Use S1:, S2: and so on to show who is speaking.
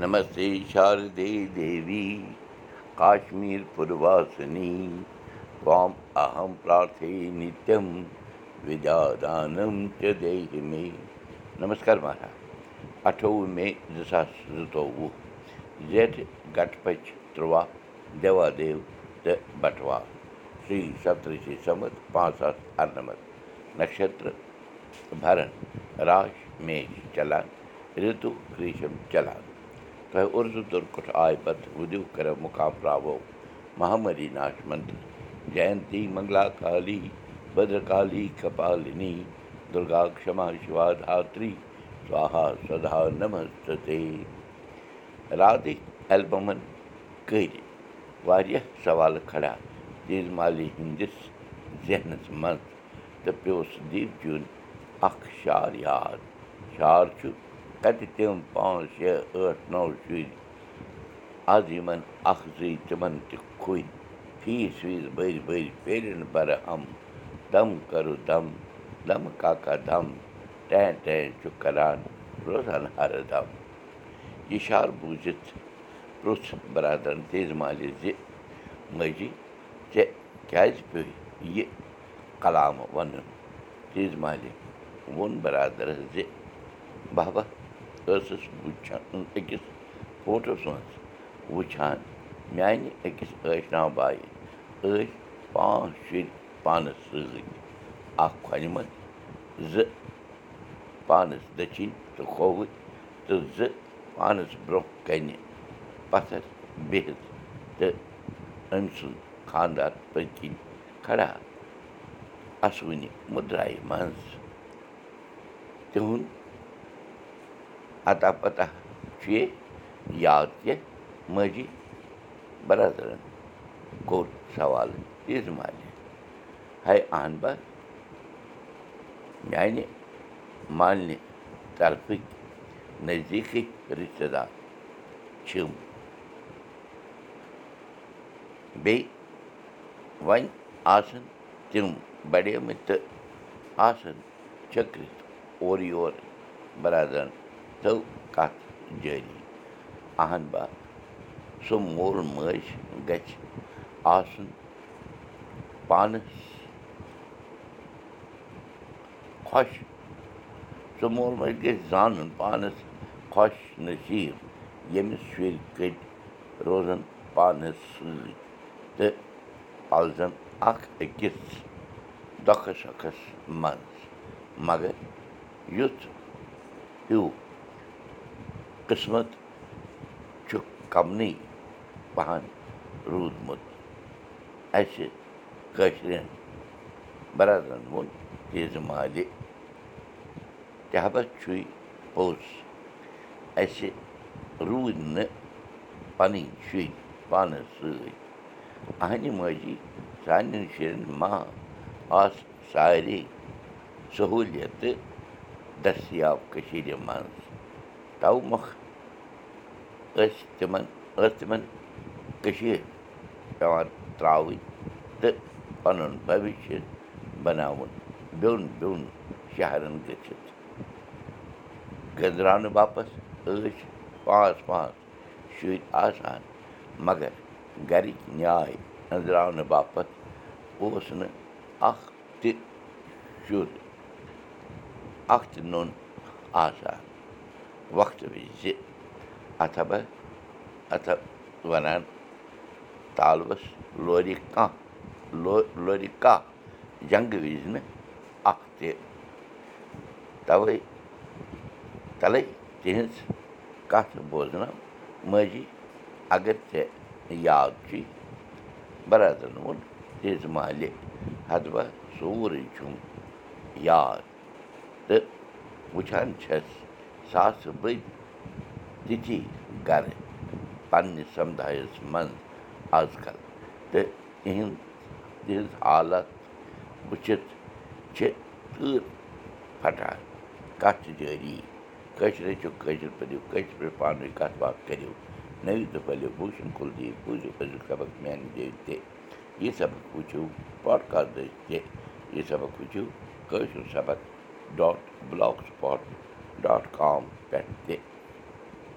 S1: नमस्ते शारदे देवी काश्मीरपुरवासिनी वाम अहम प्रार्थे नित्यम विद्यादान चेह मे। नमस्कार महाराज। अठोव मे دیٖشمیٖسنیہ نہ دَ چیٚہ مےٚ نم اَٹھ مےٚ دِ ساس زٕتوٚٹھ گَٹ अर्नमत नक्षत्र भरण राश پانٛژھ ساس ऋतु ग्रीष्म ژوٗنٛچہِ تۄہہِ اُرزٕ تُرکُٹھ آے پتہٕ وُدِو کَرو مُقام راوو مہامری ناش منتر جینتی منگلا کالی بدرکالی کپالِنی دُرگا کما شِوا دھاتری سوہا سدا نمستے راتٕکۍ ایلبمن کٔرۍ واریاہ سوالہٕ کھڑا تیز مالی ہٕنٛدِس ذہنس منٛز تہٕ پیوس دیو جُن کتہِ تِم پانٛژھ شےٚ ٲٹھ نو شُرۍ آز یِمن اکھ زٕے تِمن تہِ کھوٚے فیٖس ویٖس بٔرۍ بٔرۍ پیرن برٕ ہم دم کرو دم دمہٕ کاکا دم ٹین ٹین چھُ کران روزان ہر دم یہِ شار بوٗزِتھ پرُٛژھ برادرن تیز مالہِ زِ ماجی ژےٚ کیٛازِ پیٚوو یہِ کلامہٕ وَنُن تیز مالہِ ووٚن برادرس زِ بابا ٲسٕس وٕچھان أکِس فوٹوَس منٛز وٕچھان میانہِ أکِس ٲشناو بایہِ ٲسۍ پانٛژھ شُرۍ پانس سۭتۍ اکھ کھۄنہِ منٛز زٕ پانس دٔچھِنۍ تہٕ کھووٕرۍ تہٕ زٕ پانس برٛونٛہہ کنہِ پتھر بِہِتھ تہٕ أمۍ سُنٛد خانٛدار پٔتۍ کِنۍ کھڑا اسوٕنہِ مُدرایہِ منٛز تِہُنٛد اتا پتہ چھُ یاد کہِ ماجی برادرن کوٚر سوال تیٖژٕ مالہِ ہے اہن میانہِ مالنہِ طرفٕکۍ نزدیٖکٕے رِشتہٕ دار چھِم بیٚیہِ وۄنۍ آسن تِم بڑیمٕتۍ تہٕ آسن چھٔکرِتھ اورٕ یورٕ برادرن کَتھ جٲری اہن با سُہ مول موج گژھِ آسُن پانس خۄش سُہ مول موج گژھِ زانُن پانس خۄش نصیٖب ییٚمِس شُرۍ کٔٹۍ روزن پانس سۭتۍ تہٕ پلزن اکھ أکِس دۄکھس سۄکھس منٛز مگر یُتھ ہیوٗ قٕسمت چھُ کمنٕے پہن روٗدمُت اَسہِ کٲشرٮ۪ن برادرن تیزٕ مالہِ تہبت چھُے پوٚز اَسہِ روٗدۍ نہٕ پنٕنۍ شُرۍ پانس سۭتۍ اہنہِ ماجی سانٮ۪ن شُرٮ۪ن ما آسہٕ سارے سہوٗلیتہٕ دٔستِیاب کٔشیٖرِ منٛز تو مۄکھ ٲسۍ تِمن ٲس تِمن کٔشیٖر پٮ۪وان ترٛاوٕنۍ تہٕ پنُن بوشیہ بناوُن بیوٚن بیوٚن شہرن گٔژھِتھ گٔنٛزراونہٕ باپتھ ٲسۍ پانٛژھ پانٛژھ شُرۍ آسان مگر گرِکۍ نیاے أنٛزراونہٕ باپتھ اوس نہٕ اکھ تہِ شُر اکھ تہِ نوٚن آسان وقتہٕ وِزِ اَتھبا اَتھ وَنان تالوَس لورِ کانٛہہ لورِ کانٛہہ جنٛگہٕ وِزِ نہٕ اکھ تہِ تَوَے تَلَے تِہِنٛز کَتھ بوزناو ماجی اگر ژےٚ یاد چھُے برادرن ووٚن تیزٕ چھَس ساسہٕ بٔدۍ تِتھی گرٕ پننہِ سمدایَس منٛز آز کل تہٕ تِہِنٛد تِہِنٛز حالت وٕچھِتھ چھِ تۭر پھٹان کَتھ چھِ جٲری کٲشِر ہیٚچھِو کٲشِر پٔرِو کٲشِر پٲٹھۍ پانہٕ ؤنۍ کَتھ باتھ کٔرِو پھٔلِو بوٗشن کُلدیپ بوٗزِو أزیُک سبق میانہِ جٲری تہِ یہِ سبق وٕچھِو پاڈکاسٹ تہِ یہِ سبق وٕچھِو کٲشُر سبق ڈاٹ بٕلاک ڈاٹ کام پٮ۪ٹھ